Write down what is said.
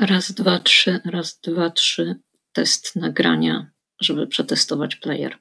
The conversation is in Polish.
Raz, dwa, trzy, raz, dwa, trzy. Test nagrania, żeby przetestować player.